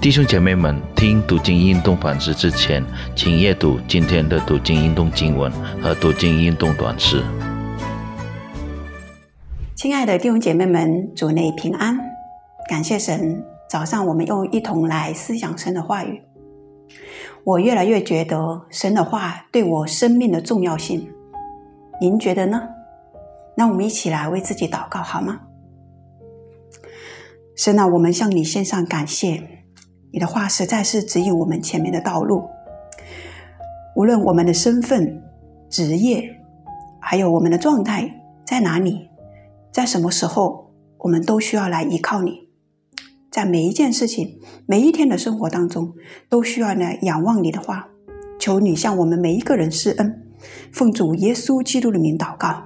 弟兄姐妹们，听读经运动反思之前，请阅读今天的读经运动经文和读经运动短诗。亲爱的弟兄姐妹们，主内平安，感谢神。早上我们又一同来思想神的话语，我越来越觉得神的话对我生命的重要性。您觉得呢？那我们一起来为自己祷告好吗？神啊，我们向你献上感谢。你的话实在是指引我们前面的道路。无论我们的身份、职业，还有我们的状态在哪里，在什么时候，我们都需要来依靠你。在每一件事情、每一天的生活当中，都需要来仰望你的话。求你向我们每一个人施恩，奉主耶稣基督的名祷告，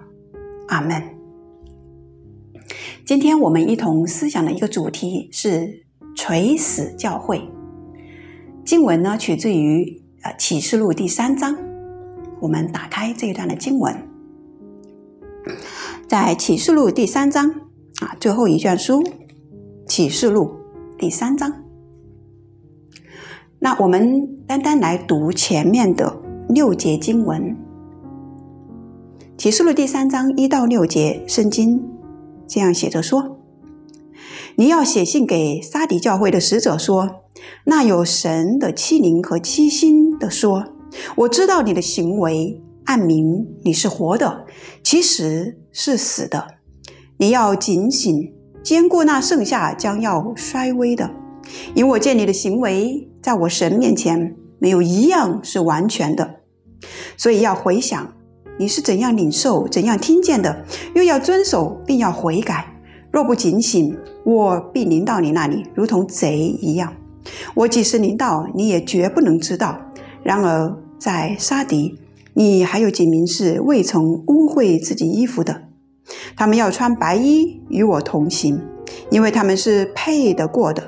阿门。今天我们一同思想的一个主题是。垂死教会经文呢，取自于呃启示录第三章。我们打开这一段的经文，在启示录第三章啊最后一卷书，启示录第三章。那我们单单来读前面的六节经文，启示录第三章一到六节，圣经这样写着说。你要写信给沙迪教会的使者说：“那有神的欺凌和欺心的说，我知道你的行为，暗明你是活的，其实是死的。你要警醒，兼顾那剩下将要衰微的，因我见你的行为，在我神面前没有一样是完全的，所以要回想你是怎样领受、怎样听见的，又要遵守，并要悔改。”若不警醒，我必临到你那里，如同贼一样。我即使临到，你也绝不能知道。然而在沙迪，你还有几名是未曾污秽自己衣服的，他们要穿白衣与我同行，因为他们是配得过的。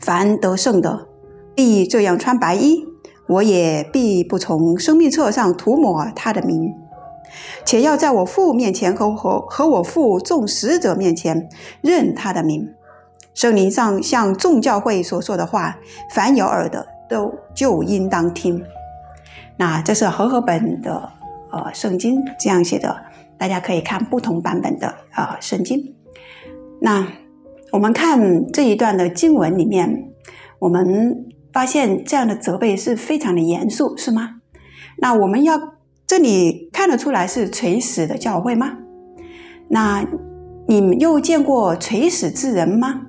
凡得胜的，必这样穿白衣，我也必不从生命册上涂抹他的名。且要在我父面前和和和我父众使者面前认他的名。圣灵上向众教会所说的话，凡有耳的都就应当听。那这是和合本的呃圣经这样写的，大家可以看不同版本的呃圣经。那我们看这一段的经文里面，我们发现这样的责备是非常的严肃，是吗？那我们要。这里看得出来是垂死的教会吗？那你们又见过垂死之人吗？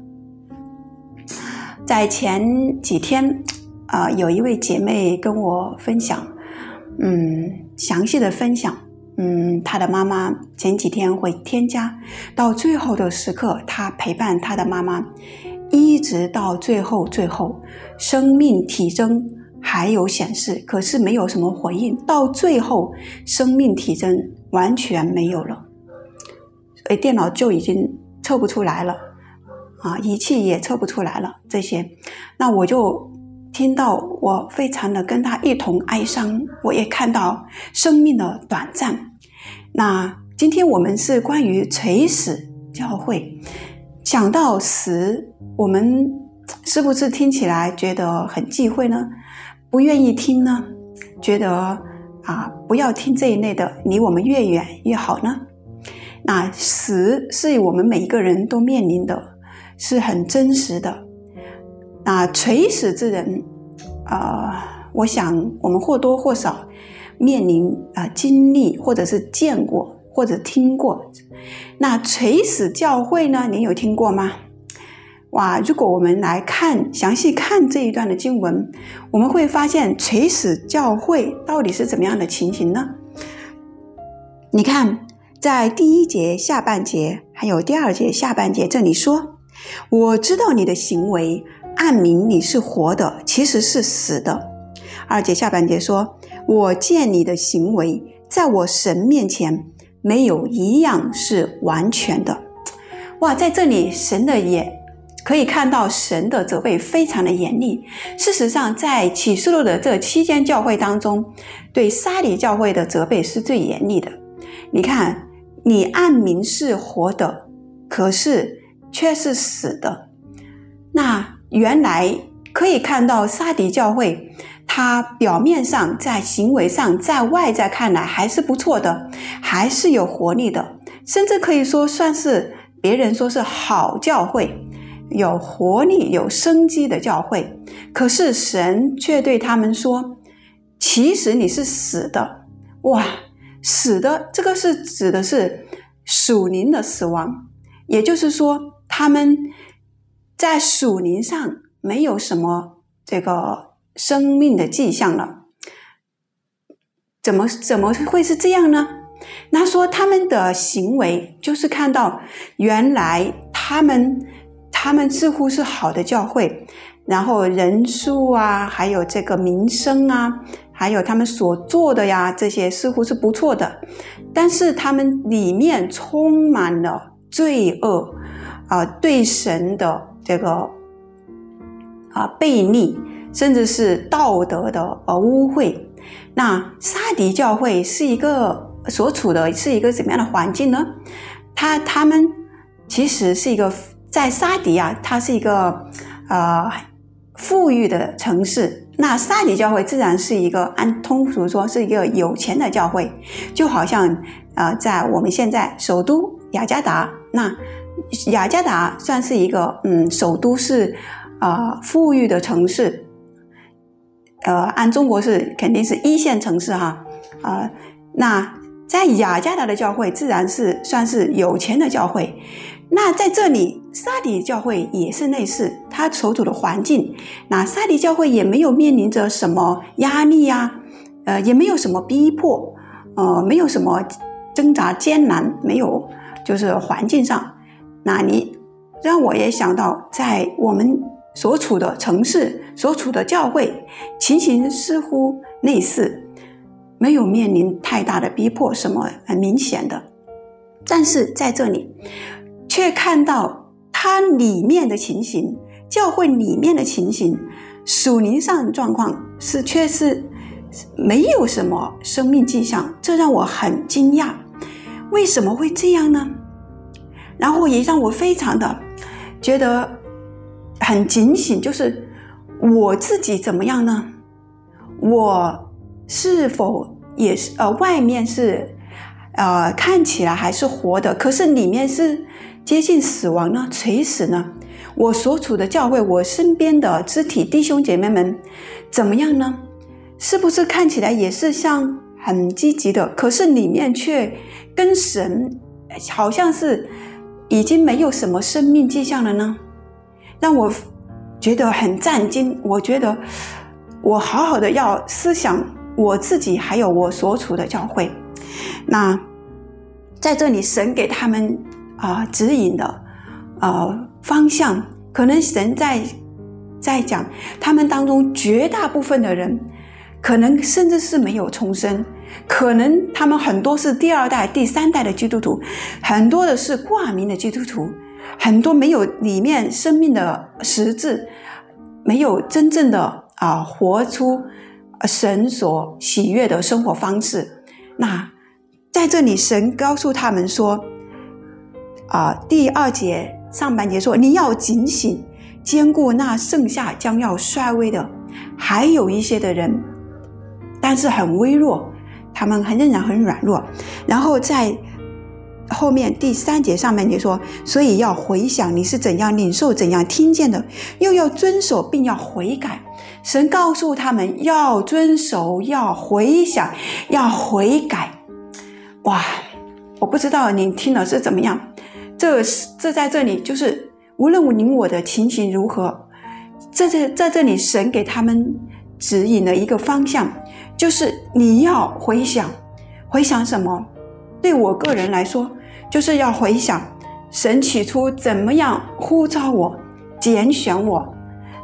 在前几天，啊，有一位姐妹跟我分享，嗯，详细的分享，嗯，她的妈妈前几天回天家，到最后的时刻，她陪伴她的妈妈，一直到最后，最后生命体征。还有显示，可是没有什么回应。到最后，生命体征完全没有了，所以电脑就已经测不出来了，啊，仪器也测不出来了。这些，那我就听到，我非常的跟他一同哀伤。我也看到生命的短暂。那今天我们是关于垂死教会，讲到死，我们是不是听起来觉得很忌讳呢？不愿意听呢，觉得啊，不要听这一类的，离我们越远越好呢。那死是我们每一个人都面临的，是很真实的。那垂死之人，啊，我想我们或多或少面临啊经历，或者是见过，或者听过。那垂死教会呢？您有听过吗？哇！如果我们来看详细看这一段的经文，我们会发现垂死教会到底是怎么样的情形呢？你看，在第一节下半节，还有第二节下半节，这里说：“我知道你的行为，暗明你是活的，其实是死的。”二节下半节说：“我见你的行为，在我神面前没有一样是完全的。”哇，在这里神的眼。可以看到神的责备非常的严厉。事实上，在启示录的这七间教会当中，对沙里教会的责备是最严厉的。你看，你按明是活的，可是却是死的。那原来可以看到沙迪教会，它表面上在行为上，在外在看来还是不错的，还是有活力的，甚至可以说算是别人说是好教会，有活力、有生机的教会。可是神却对他们说：“其实你是死的，哇，死的这个是指的是属灵的死亡，也就是说他们。”在属灵上没有什么这个生命的迹象了，怎么怎么会是这样呢？那说他们的行为就是看到原来他们他们似乎是好的教会，然后人数啊，还有这个名声啊，还有他们所做的呀，这些似乎是不错的，但是他们里面充满了罪恶啊，对神的。这个啊，悖逆，甚至是道德的呃污秽。那沙迪教会是一个所处的是一个怎么样的环境呢？他他们其实是一个在沙迪啊，它是一个呃富裕的城市。那沙迪教会自然是一个按通俗说是一个有钱的教会，就好像啊，在我们现在首都雅加达那。雅加达算是一个嗯，首都是啊，富裕的城市。呃，按中国是肯定是一线城市哈啊。那在雅加达的教会自然是算是有钱的教会。那在这里，沙迪教会也是类似，他所处的环境，那沙迪教会也没有面临着什么压力呀，呃，也没有什么逼迫，呃，没有什么挣扎艰难，没有，就是环境上。那你让我也想到，在我们所处的城市、所处的教会，情形似乎类似，没有面临太大的逼迫，什么很明显的。但是在这里，却看到它里面的情形，教会里面的情形，属灵上的状况是却是没有什么生命迹象，这让我很惊讶。为什么会这样呢？然后也让我非常的觉得很警醒，就是我自己怎么样呢？我是否也是呃，外面是呃看起来还是活的，可是里面是接近死亡呢？垂死呢？我所处的教会，我身边的肢体弟兄姐妹们怎么样呢？是不是看起来也是像很积极的，可是里面却跟神好像是？已经没有什么生命迹象了呢，让我觉得很震惊。我觉得我好好的要思想我自己，还有我所处的教会。那在这里，神给他们啊指引的啊方向，可能神在在讲他们当中绝大部分的人，可能甚至是没有重生。可能他们很多是第二代、第三代的基督徒，很多的是挂名的基督徒，很多没有里面生命的实质，没有真正的啊活出神所喜悦的生活方式。那在这里，神告诉他们说：“啊，第二节上半节说，你要警醒，兼顾那剩下将要衰微的，还有一些的人，但是很微弱。”他们还仍然很软弱，然后在后面第三节上半节说，所以要回想你是怎样领受、怎样听见的，又要遵守并要悔改。神告诉他们要遵守、要回想、要悔改。哇，我不知道你听了是怎么样。这这在这里就是，无论你我的情形如何，在这在这里，神给他们指引了一个方向。就是你要回想，回想什么？对我个人来说，就是要回想神起初怎么样呼召我、拣选我，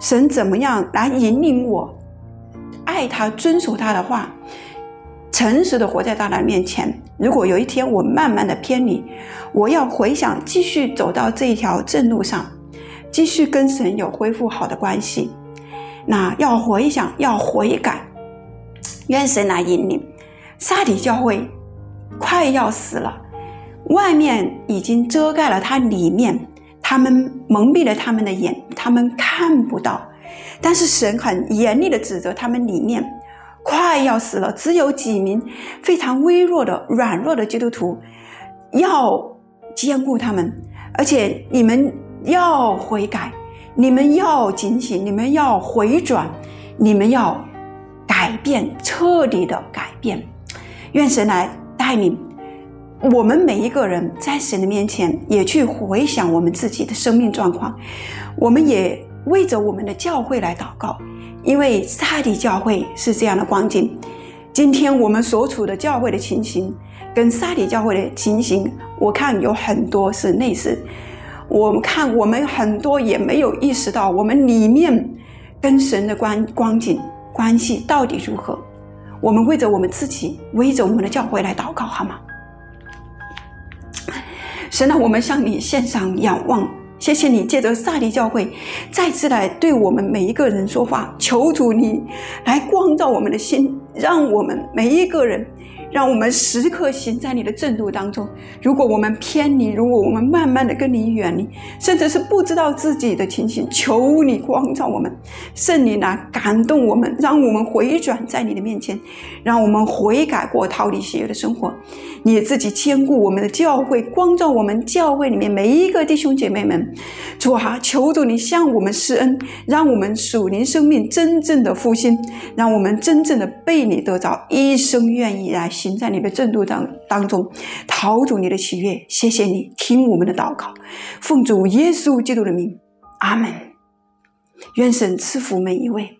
神怎么样来引领我，爱他、遵守他的话，诚实的活在大的面前。如果有一天我慢慢的偏离，我要回想，继续走到这一条正路上，继续跟神有恢复好的关系。那要回想，要悔改。愿神来引领，萨底教会快要死了，外面已经遮盖了它里面，他们蒙蔽了他们的眼，他们看不到。但是神很严厉的指责他们里面快要死了，只有几名非常微弱的、软弱的基督徒要兼顾他们，而且你们要悔改，你们要警醒，你们要回转，你们要改变，彻底的改变。愿神来带领我们每一个人，在神的面前也去回想我们自己的生命状况，我们也。为着我们的教会来祷告，因为萨底教会是这样的光景。今天我们所处的教会的情形，跟萨底教会的情形，我看有很多是类似。我们看我们很多也没有意识到，我们里面跟神的关光景关系到底如何。我们为着我们自己，为着我们的教会来祷告，好吗？神啊，我们向你献上仰望。谢谢你借着萨利教会再次来对我们每一个人说话，求主你来光照我们的心，让我们每一个人。让我们时刻行在你的正路当中。如果我们偏离，如果我们慢慢的跟你远离，甚至是不知道自己的情形，求你光照我们，圣灵来感动我们，让我们回转在你的面前，让我们悔改过逃离邪恶的生活。你自己兼顾我们的教会，光照我们教会里面每一个弟兄姐妹们。主啊，求主你向我们施恩，让我们属灵生命真正的复兴，让我们真正的被你得着，一生愿意来。行在你的正路当当中，讨主你的喜悦。谢谢你听我们的祷告，奉主耶稣基督的名，阿门。愿神赐福每一位。